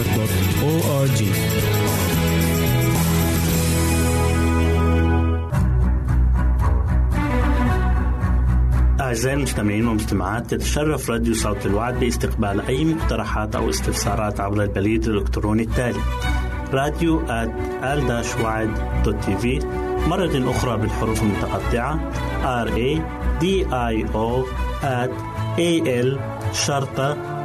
www.awr.org أعزائي المستمعين والمستمعات تتشرف راديو صوت الوعد باستقبال أي مقترحات أو استفسارات عبر البريد الإلكتروني التالي راديو آل في مرة أخرى بالحروف المتقطعة R A D I O at A L شرطة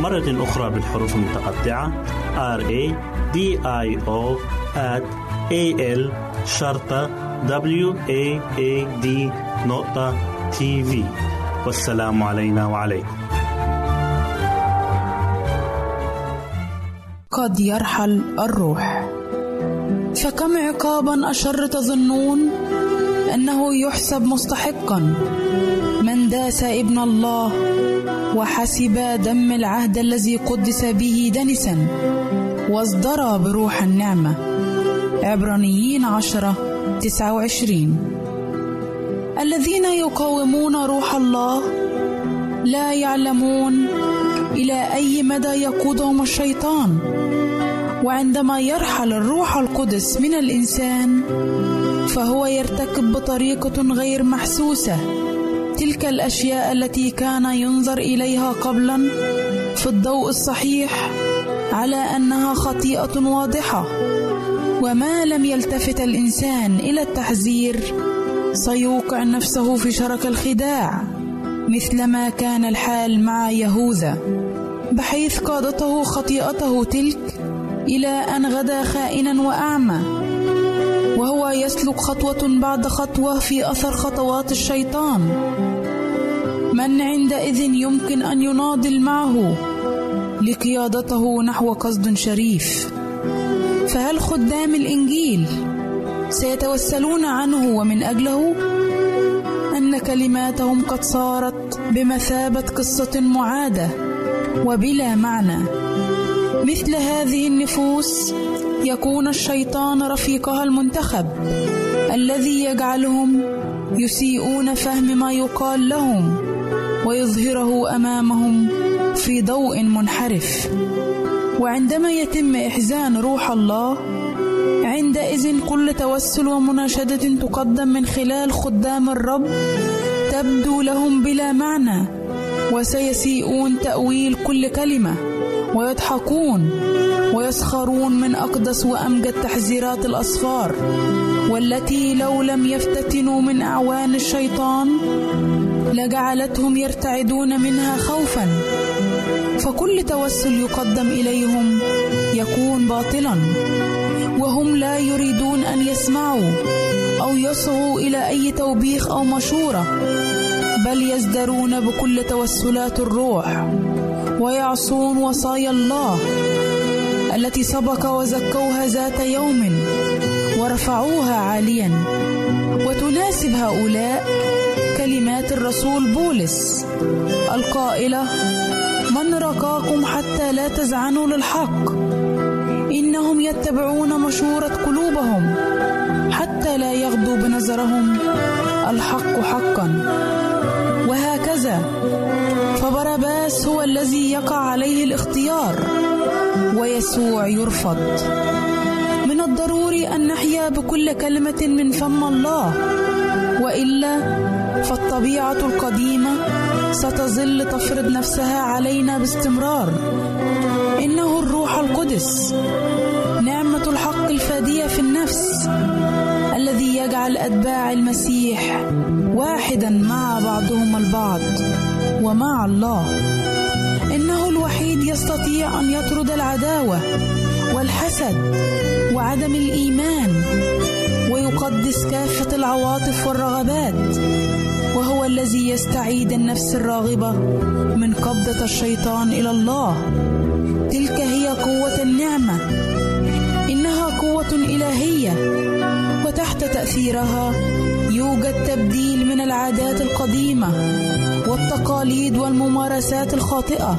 مرة أخرى بالحروف المتقطعة. R A D I O at A L شرطة W A A D نقطة تي في والسلام علينا وعليكم. قد يرحل الروح. فكم عقابا أشر تظنون أنه يحسب مستحقا؟ من داس ابن الله وحسب دم العهد الذي قدس به دنسا واصدر بروح النعمة. عبرانيين عشرة تسعة وعشرين. الذين يقاومون روح الله لا يعلمون إلى أي مدى يقودهم الشيطان. وعندما يرحل الروح القدس من الإنسان فهو يرتكب بطريقة غير محسوسة. تلك الأشياء التي كان ينظر إليها قبلا في الضوء الصحيح على أنها خطيئة واضحة. وما لم يلتفت الإنسان إلى التحذير سيوقع نفسه في شرك الخداع مثلما كان الحال مع يهوذا بحيث قادته خطيئته تلك إلى أن غدا خائنا وأعمى. وهو يسلك خطوة بعد خطوة في أثر خطوات الشيطان. من عندئذ يمكن أن يناضل معه لقيادته نحو قصد شريف. فهل خدام الإنجيل سيتوسلون عنه ومن أجله؟ أن كلماتهم قد صارت بمثابة قصة معادة وبلا معنى. مثل هذه النفوس يكون الشيطان رفيقها المنتخب الذي يجعلهم يسيئون فهم ما يقال لهم. ويظهره أمامهم في ضوء منحرف. وعندما يتم إحزان روح الله عندئذ كل توسل ومناشدة تقدم من خلال خدام الرب تبدو لهم بلا معنى وسيسيئون تأويل كل كلمة ويضحكون ويسخرون من أقدس وأمجد تحذيرات الأصفار والتي لو لم يفتتنوا من أعوان الشيطان لجعلتهم يرتعدون منها خوفا فكل توسل يقدم إليهم يكون باطلا وهم لا يريدون أن يسمعوا أو يصغوا إلى أي توبيخ أو مشورة بل يزدرون بكل توسلات الروح ويعصون وصايا الله التي سبق وزكوها ذات يوم ورفعوها عاليا. وتناسب هؤلاء الرسول بولس. القائلة من رقاكم حتى لا تزعنوا للحق إنهم يتبعون مشورة قلوبهم حتى لا يغدو بنظرهم الحق حقا. وهكذا فبرباس هو الذي يقع عليه الاختيار ويسوع يرفض. من الضروري أن نحيا بكل كلمة من فم الله وإلا فالطبيعة القديمة ستظل تفرض نفسها علينا باستمرار. إنه الروح القدس نعمة الحق الفادية في النفس الذي يجعل أتباع المسيح واحدا مع بعضهم البعض ومع الله. إنه الوحيد يستطيع أن يطرد العداوة والحسد وعدم الإيمان ويقدس كافة العواطف والرغبات. الذي يستعيد النفس الراغبة من قبضة الشيطان إلى الله. تلك هي قوة النعمة. إنها قوة إلهية. وتحت تأثيرها يوجد تبديل من العادات القديمة والتقاليد والممارسات الخاطئة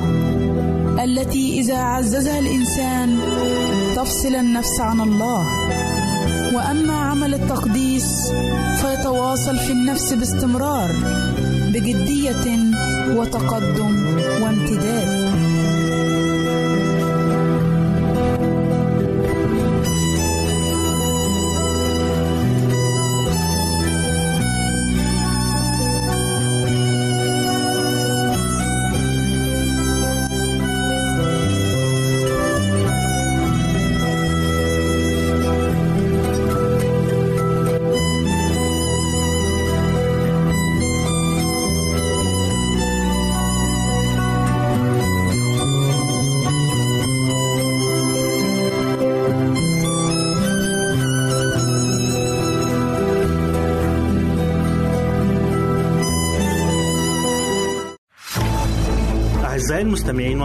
التي إذا عززها الإنسان تفصل النفس عن الله. وأما عمل التقديس فيتواصل في النفس باستمرار بجدية وتقدم وامتداد.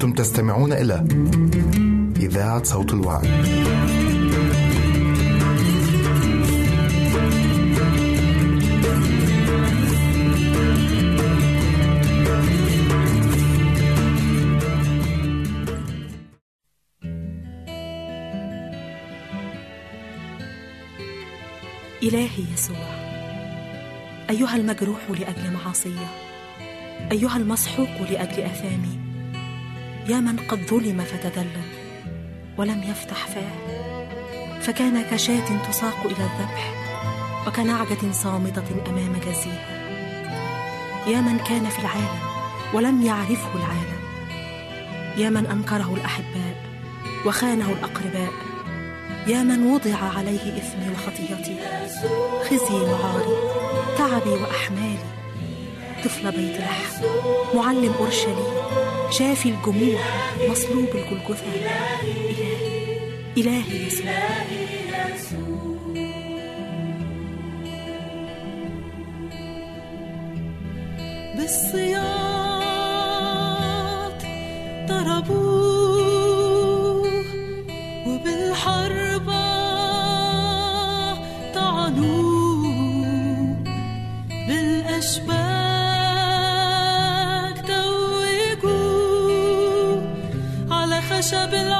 أنتم تستمعون إلى إذاعة صوت الوعد. إلهي يسوع أيها المجروح لأجل معاصية أيها المسحوق لأجل آثامي يا من قد ظلم فتذلل ولم يفتح فاه. فكان كشاة تساق إلى الذبح وكنعجة صامتة أمام جزيها يا من كان في العالم ولم يعرفه العالم. يا من أنكره الأحباء وخانه الأقرباء. يا من وضع عليه إثمي وخطيتي خزي وعاري تعبي وأحمالي. طفل بيت لحم معلم أورشليم. شافي الجموع مصلوب الجلجثة. إلهي إلهي يسوع. بالصياط على خشب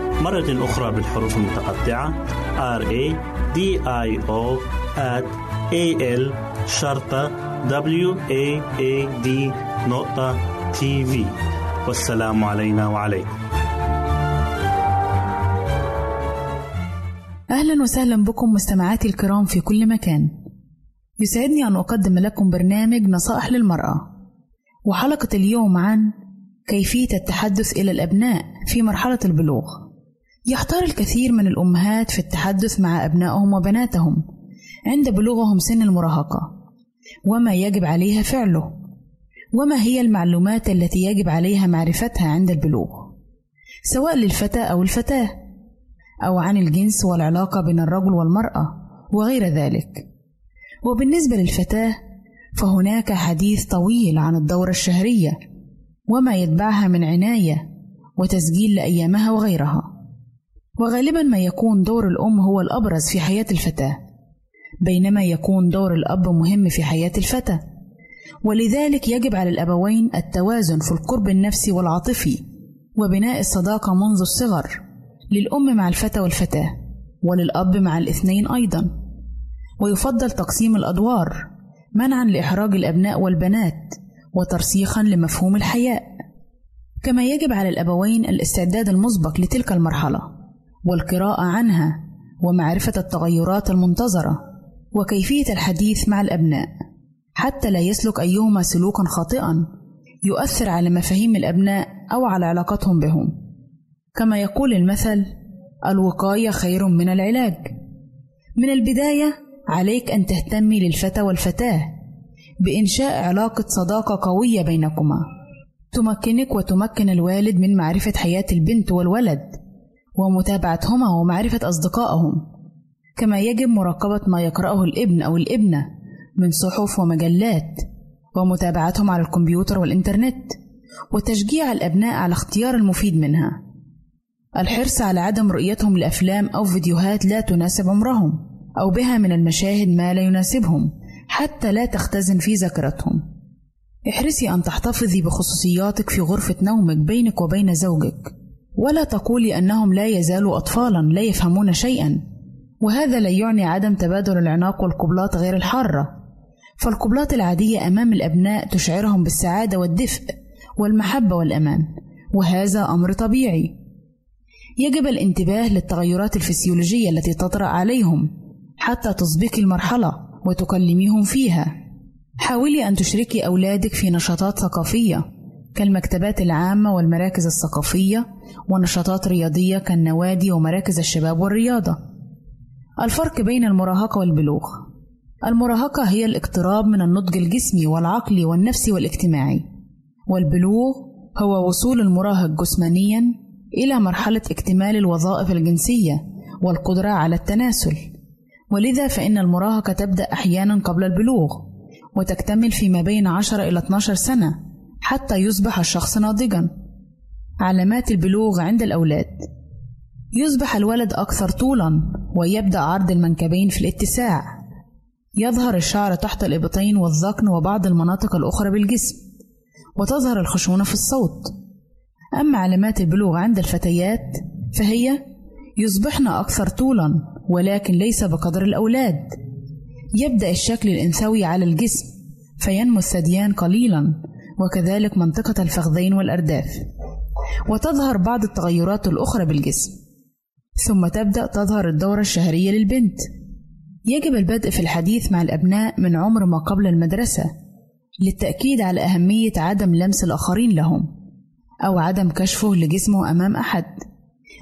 مرة أخرى بالحروف المتقطعة. R A D I O at A L شرطة W A A D نقطة تي في والسلام علينا وعليكم. أهلا وسهلا بكم مستمعاتي الكرام في كل مكان. يسعدني أن أقدم لكم برنامج نصائح للمرأة. وحلقة اليوم عن كيفية التحدث إلى الأبناء في مرحلة البلوغ. يحتار الكثير من الأمهات في التحدث مع أبنائهم وبناتهم عند بلوغهم سن المراهقة وما يجب عليها فعله وما هي المعلومات التي يجب عليها معرفتها عند البلوغ سواء للفتى أو الفتاة أو عن الجنس والعلاقة بين الرجل والمرأة وغير ذلك. وبالنسبة للفتاة فهناك حديث طويل عن الدورة الشهرية وما يتبعها من عناية وتسجيل لأيامها وغيرها. وغالبا ما يكون دور الأم هو الأبرز في حياة الفتاة بينما يكون دور الأب مهم في حياة الفتى ولذلك يجب على الأبوين التوازن في القرب النفسي والعاطفي وبناء الصداقة منذ الصغر للأم مع الفتى والفتاة وللأب مع الاثنين أيضا. ويفضل تقسيم الأدوار منعا لإحراج الأبناء والبنات وترسيخا لمفهوم الحياء. كما يجب على الأبوين الاستعداد المسبق لتلك المرحلة. والقراءة عنها ومعرفة التغيرات المنتظرة وكيفية الحديث مع الأبناء حتى لا يسلك أيهما سلوكا خاطئا يؤثر على مفاهيم الأبناء أو على علاقتهم بهم. كما يقول المثل الوقاية خير من العلاج من البداية عليك أن تهتمي للفتى والفتاة بإنشاء علاقة صداقة قوية بينكما تمكنك وتمكن الوالد من معرفة حياة البنت والولد ومتابعتهما ومعرفة أصدقائهم. كما يجب مراقبة ما يقرأه الابن أو الابنة من صحف ومجلات ومتابعتهم على الكمبيوتر والإنترنت وتشجيع الأبناء على اختيار المفيد منها. الحرص على عدم رؤيتهم لأفلام أو فيديوهات لا تناسب عمرهم أو بها من المشاهد ما لا يناسبهم حتى لا تختزن في ذاكرتهم. احرصي أن تحتفظي بخصوصياتك في غرفة نومك بينك وبين زوجك. ولا تقولي أنهم لا يزالوا أطفالا لا يفهمون شيئا. وهذا لا يعني عدم تبادل العناق والقبلات غير الحارة. فالقبلات العادية أمام الأبناء تشعرهم بالسعادة والدفء والمحبة والأمان وهذا أمر طبيعي. يجب الانتباه للتغيرات الفسيولوجية التي تطرأ عليهم حتى تسبقي المرحلة وتكلميهم فيها. حاولي أن تشركي أولادك في نشاطات ثقافية كالمكتبات العامة والمراكز الثقافية ونشاطات رياضية كالنوادي ومراكز الشباب والرياضة. الفرق بين المراهقة والبلوغ المراهقة هي الاقتراب من النضج الجسمي والعقلي والنفسي والاجتماعي، والبلوغ هو وصول المراهق جسمانيًا إلى مرحلة اكتمال الوظائف الجنسية والقدرة على التناسل، ولذا فإن المراهقة تبدأ أحيانًا قبل البلوغ، وتكتمل فيما بين 10 إلى 12 سنة حتى يصبح الشخص ناضجًا. علامات البلوغ عند الأولاد. يصبح الولد أكثر طولا ويبدأ عرض المنكبين في الاتساع. يظهر الشعر تحت الإبطين والذقن وبعض المناطق الأخرى بالجسم وتظهر الخشونة في الصوت. أما علامات البلوغ عند الفتيات فهي يصبحن أكثر طولا ولكن ليس بقدر الأولاد. يبدأ الشكل الإنثوي على الجسم فينمو الثديان قليلا وكذلك منطقة الفخذين والأرداف. وتظهر بعض التغيرات الأخرى بالجسم. ثم تبدأ تظهر الدورة الشهرية للبنت. يجب البدء في الحديث مع الأبناء من عمر ما قبل المدرسة للتأكيد على أهمية عدم لمس الآخرين لهم أو عدم كشفه لجسمه أمام أحد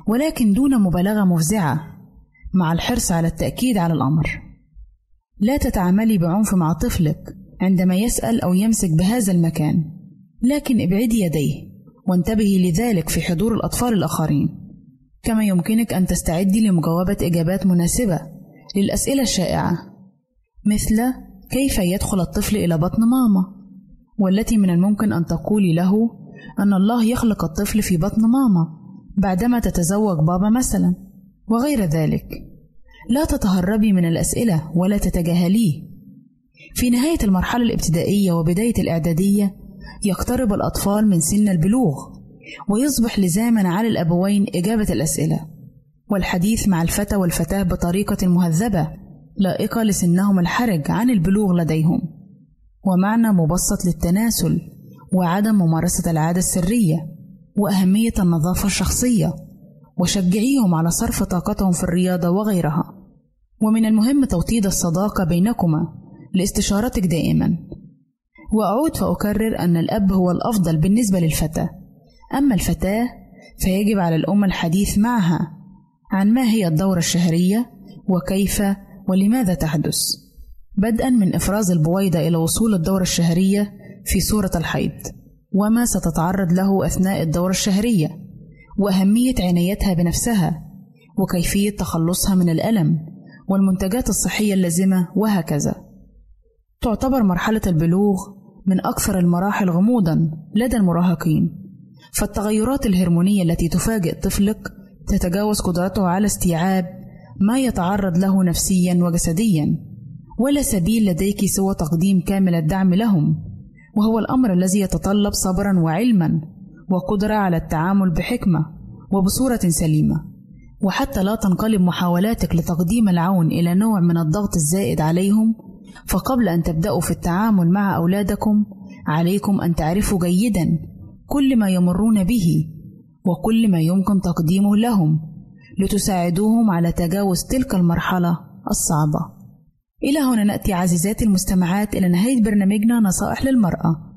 ولكن دون مبالغة مفزعة مع الحرص على التأكيد على الأمر. لا تتعاملي بعنف مع طفلك عندما يسأل أو يمسك بهذا المكان لكن ابعدي يديه. وانتبهي لذلك في حضور الأطفال الآخرين. كما يمكنك أن تستعدي لمجاوبة إجابات مناسبة للأسئلة الشائعة مثل كيف يدخل الطفل إلى بطن ماما؟ والتي من الممكن أن تقولي له أن الله يخلق الطفل في بطن ماما بعدما تتزوج بابا مثلا وغير ذلك. لا تتهربي من الأسئلة ولا تتجاهليه. في نهاية المرحلة الابتدائية وبداية الإعدادية يقترب الأطفال من سن البلوغ ويصبح لزاما على الأبوين إجابة الأسئلة. والحديث مع الفتى والفتاة بطريقة مهذبة لائقة لسنهم الحرج عن البلوغ لديهم. ومعنى مبسط للتناسل وعدم ممارسة العادة السرية وأهمية النظافة الشخصية وشجعيهم على صرف طاقتهم في الرياضة وغيرها. ومن المهم توطيد الصداقة بينكما لاستشارتك دائما. وأعود فأكرر أن الأب هو الأفضل بالنسبة للفتى أما الفتاة فيجب على الأم الحديث معها عن ما هي الدورة الشهرية وكيف ولماذا تحدث. بدءا من إفراز البويضة إلى وصول الدورة الشهرية في صورة الحيض وما ستتعرض له أثناء الدورة الشهرية وأهمية عنايتها بنفسها وكيفية تخلصها من الألم والمنتجات الصحية اللازمة وهكذا. تعتبر مرحلة البلوغ من أكثر المراحل غموضًا لدى المراهقين، فالتغيرات الهرمونية التي تفاجئ طفلك تتجاوز قدرته على استيعاب ما يتعرض له نفسيًا وجسديًا، ولا سبيل لديك سوى تقديم كامل الدعم لهم، وهو الأمر الذي يتطلب صبرًا وعلمًا، وقدرة على التعامل بحكمة وبصورة سليمة. وحتى لا تنقلب محاولاتك لتقديم العون إلى نوع من الضغط الزائد عليهم فقبل أن تبدأوا في التعامل مع أولادكم عليكم أن تعرفوا جيدا كل ما يمرون به وكل ما يمكن تقديمه لهم لتساعدوهم على تجاوز تلك المرحلة الصعبة. إلى هنا نأتي عزيزاتي المستمعات إلى نهاية برنامجنا نصائح للمرأة.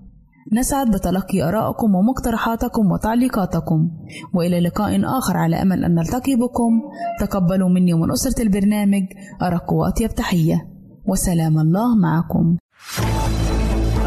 نسعد بتلقي آرائكم ومقترحاتكم وتعليقاتكم وإلى لقاء آخر على أمل أن نلتقي بكم تقبلوا مني ومن أسرة البرنامج أرق وأطيب تحية وسلام الله معكم.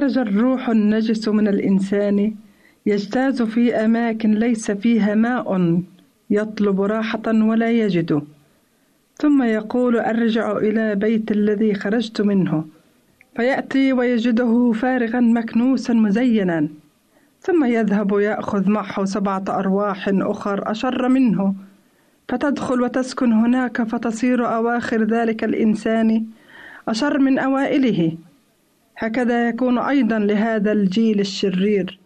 خرج الروح النجس من الإنسان. يجتاز في أماكن ليس فيها ماء. يطلب راحة ولا يجد. ثم يقول أرجع إلى بيت الذي خرجت منه. فيأتي ويجده فارغا مكنوسا مزينا. ثم يذهب يأخذ معه سبعة أرواح أخر أشر منه. فتدخل وتسكن هناك فتصير أواخر ذلك الإنسان أشر من أوائله. هكذا يكون أيضا لهذا الجيل الشرير.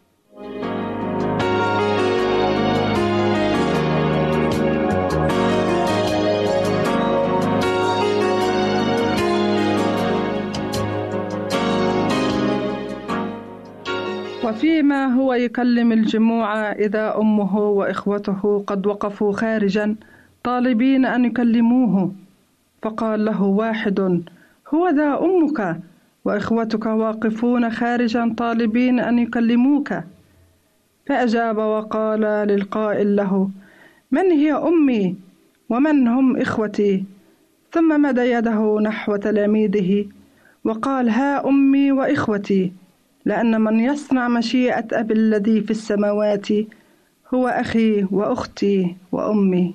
وفيما هو يكلم الجموع إذا أمه وإخوته قد وقفوا خارجا طالبين أن يكلموه. فقال له واحد هو ذا أمك؟ وإخوتك واقفون خارجا طالبين أن يكلموك. فأجاب وقال للقائل له من هي أمي؟ ومن هم إخوتي؟ ثم مد يده نحو تلاميذه وقال ها أمي وإخوتي لأن من يصنع مشيئة أبي الذي في السماوات هو أخي وأختي وأمي.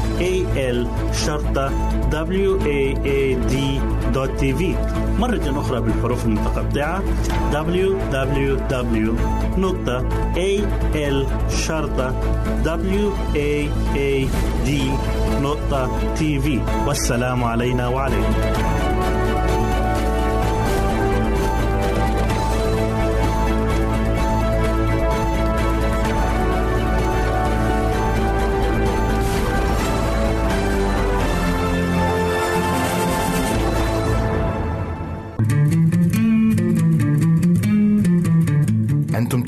www.al-waad.tv مرة أخرى بالحروف المتقطعة www.al-waad.tv والسلام علينا وعليكم.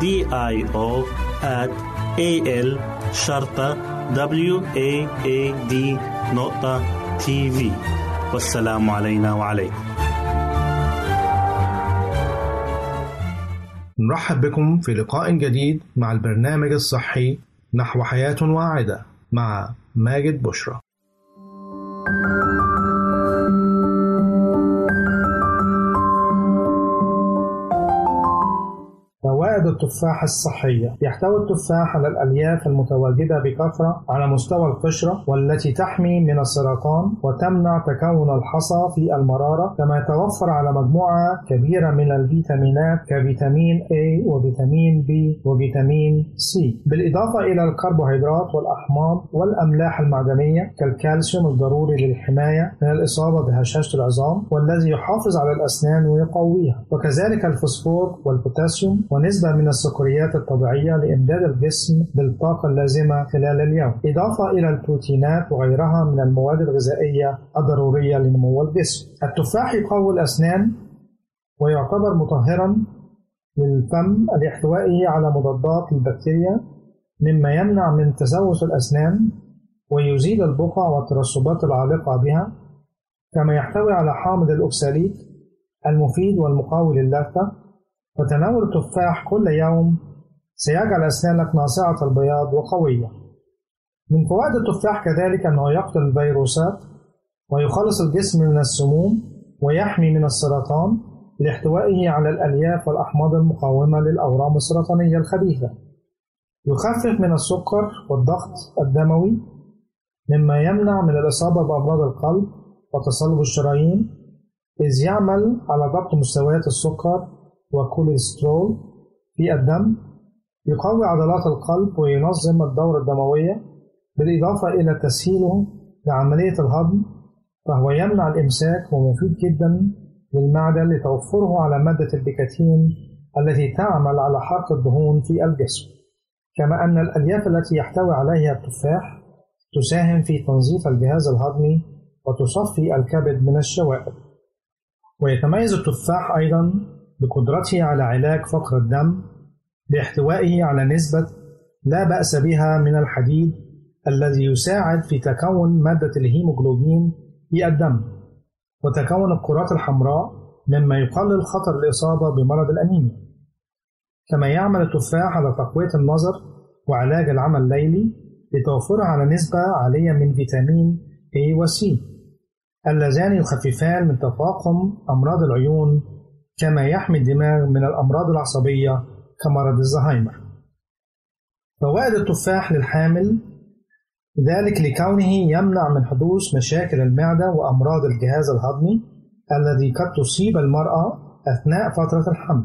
D I O at A L شرطة W A A D نقطة تي في والسلام علينا وعليكم. نرحب بكم في لقاء جديد مع البرنامج الصحي نحو حياة واعدة مع ماجد بشرى. فوائد التفاح الصحية. يحتوي التفاح على الألياف المتواجدة بكثرة على مستوى القشرة والتي تحمي من السرطان وتمنع تكون الحصى في المرارة كما يتوفر على مجموعة كبيرة من الفيتامينات كفيتامين A وفيتامين B وفيتامين C. بالإضافة إلى الكربوهيدرات والأحماض والأملاح المعدنية كالكالسيوم الضروري للحماية من الإصابة بهشاشة العظام والذي يحافظ على الأسنان ويقويها. وكذلك الفوسفور والبوتاسيوم ونسبة من السكريات الطبيعية لإمداد الجسم بالطاقة اللازمة خلال اليوم. إضافة إلى البروتينات وغيرها من المواد الغذائية الضرورية لنمو الجسم. التفاح يقوي الأسنان ويعتبر مطهرا للفم لاحتوائه على مضادات البكتيريا مما يمنع من تسوس الأسنان ويزيل البقع والترسبات العالقة بها كما يحتوي على حامض الأكساليت المفيد والمقاوي للثة وتناول التفاح كل يوم سيجعل أسنانك ناصعة البياض وقوية. من فوائد التفاح كذلك أنه يقتل الفيروسات ويخلص الجسم من السموم ويحمي من السرطان لاحتوائه على الألياف والأحماض المقاومة للأورام السرطانية الخبيثة. يخفف من السكر والضغط الدموي مما يمنع من الإصابة بأمراض القلب وتصلب الشرايين إذ يعمل على ضبط مستويات السكر وكوليسترول في الدم يقوي عضلات القلب وينظم الدورة الدموية بالإضافة إلى تسهيله لعملية الهضم فهو يمنع الإمساك ومفيد جدا للمعدة لتوفره على مادة البيكاتين التي تعمل على حرق الدهون في الجسم. كما أن الألياف التي يحتوي عليها التفاح تساهم في تنظيف الجهاز الهضمي وتصفي الكبد من الشوائب. ويتميز التفاح أيضا بقدرته على علاج فقر الدم باحتوائه على نسبة لا بأس بها من الحديد الذي يساعد في تكون مادة الهيموغلوبين في الدم وتكون الكرات الحمراء مما يقلل خطر الإصابة بمرض الأنيميا. كما يعمل التفاح على تقوية النظر وعلاج العمى الليلي لتوفره على نسبة عالية من فيتامين A و C اللذان يخففان من تفاقم أمراض العيون كما يحمي الدماغ من الأمراض العصبية كمرض الزهايمر. فوائد التفاح للحامل ذلك لكونه يمنع من حدوث مشاكل المعدة وأمراض الجهاز الهضمي الذي قد تصيب المرأة أثناء فترة الحمل.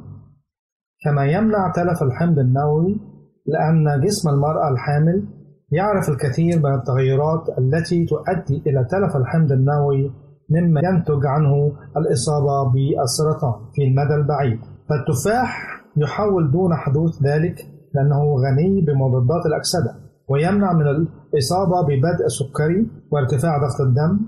كما يمنع تلف الحمض النووي لأن جسم المرأة الحامل يعرف الكثير من التغيرات التي تؤدي إلى تلف الحمض النووي مما ينتج عنه الإصابة بالسرطان في المدى البعيد. فالتفاح يحول دون حدوث ذلك لأنه غني بمضادات الأكسدة ويمنع من الإصابة ببدء سكري وارتفاع ضغط الدم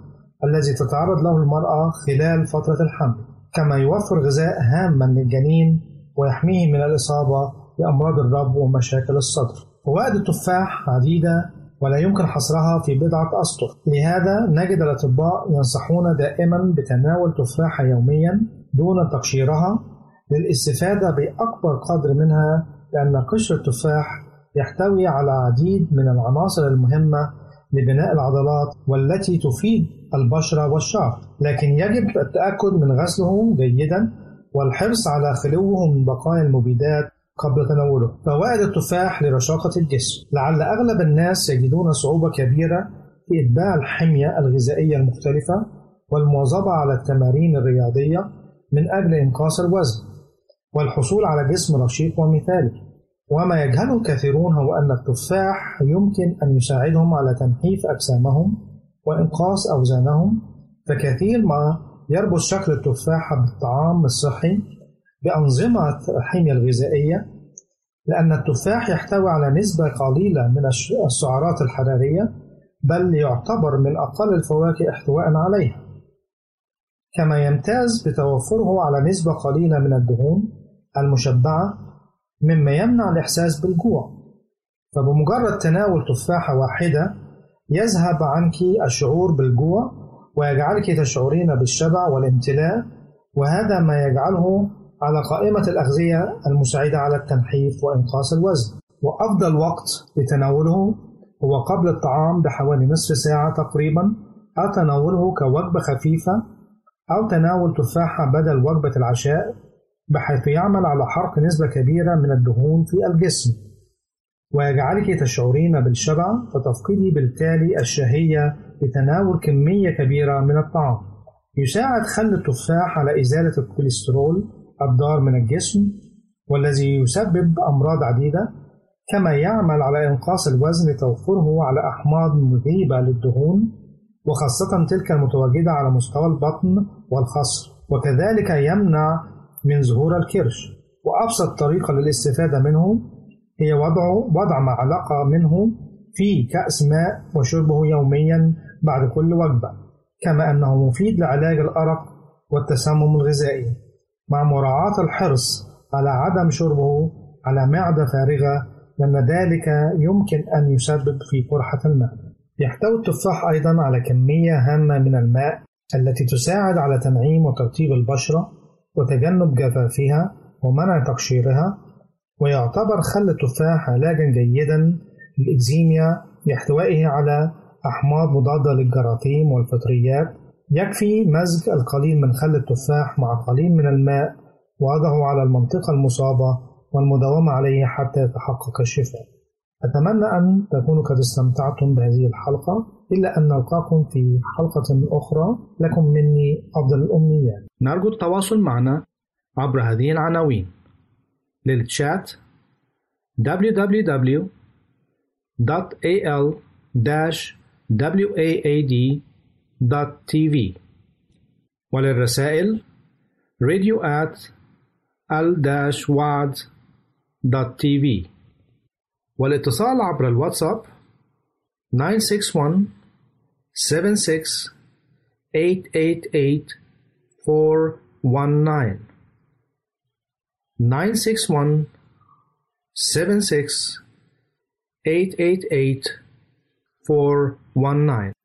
الذي تتعرض له المرأة خلال فترة الحمل. كما يوفر غذاء هاما للجنين ويحميه من الإصابة بأمراض الرب ومشاكل الصدر. فوائد التفاح عديدة ولا يمكن حصرها في بضعة أسطر. لهذا نجد الأطباء ينصحون دائما بتناول تفاحة يوميا دون تقشيرها للاستفادة بأكبر قدر منها لأن قشر التفاح يحتوي على عديد من العناصر المهمة لبناء العضلات والتي تفيد البشرة والشعر لكن يجب التأكد من غسله جيدا والحرص على خلوه من بقايا المبيدات قبل تناوله. فوائد التفاح لرشاقة الجسم. لعل أغلب الناس يجدون صعوبة كبيرة في إتباع الحمية الغذائية المختلفة والمواظبة على التمارين الرياضية من أجل إنقاص الوزن والحصول على جسم رشيق ومثالي. وما يجهله الكثيرون هو أن التفاح يمكن أن يساعدهم على تنحيف أجسامهم وإنقاص أوزانهم فكثير ما يربط شكل التفاحة بالطعام الصحي بأنظمة الحمية الغذائية لأن التفاح يحتوي على نسبة قليلة من السعرات الحرارية بل يعتبر من أقل الفواكه احتواء عليها. كما يمتاز بتوفره على نسبة قليلة من الدهون المشبعة مما يمنع الإحساس بالجوع. فبمجرد تناول تفاحة واحدة يذهب عنك الشعور بالجوع ويجعلك تشعرين بالشبع والامتلاء وهذا ما يجعله على قائمة الأغذية المساعدة على التنحيف وإنقاص الوزن. وأفضل وقت لتناوله هو قبل الطعام بحوالي نصف ساعة تقريبا. أو تناوله كوجبة خفيفة أو تناول تفاحة بدل وجبة العشاء بحيث يعمل على حرق نسبة كبيرة من الدهون في الجسم. ويجعلك تشعرين بالشبع فتفقدي بالتالي الشهية بتناول كمية كبيرة من الطعام. يساعد خل التفاح على إزالة الكوليسترول الضار من الجسم والذي يسبب أمراض عديدة كما يعمل على إنقاص الوزن لتوفره على أحماض مذيبة للدهون وخاصة تلك المتواجدة على مستوى البطن والخصر. وكذلك يمنع من ظهور الكرش. وأبسط طريقة للاستفادة منه هي وضع وضع معلقة منه في كأس ماء وشربه يوميا بعد كل وجبة كما أنه مفيد لعلاج الأرق والتسمم الغذائي. مع مراعاة الحرص على عدم شربه على معدة فارغة لأن ذلك يمكن أن يسبب في قرحة المعدة. يحتوي التفاح أيضا على كمية هامة من الماء التي تساعد على تنعيم وترطيب البشرة وتجنب جفافها ومنع تقشيرها ويعتبر خل التفاح علاجا جيدا للإكزيميا لاحتوائه على أحماض مضادة للجراثيم والفطريات يكفي مزج القليل من خل التفاح مع قليل من الماء ووضعه على المنطقة المصابة والمداومة عليه حتى يتحقق الشفاء. أتمنى أن تكونوا قد استمتعتم بهذه الحلقة إلا أن نلقاكم في حلقة أخرى. لكم مني أفضل الأمنيات. نرجو التواصل معنا عبر هذه العناوين. للتشات www.al-waad.tv وللرسائل radio at al-waad.tv والاتصال عبر الواتساب 961 76 888 419 961 76 888 419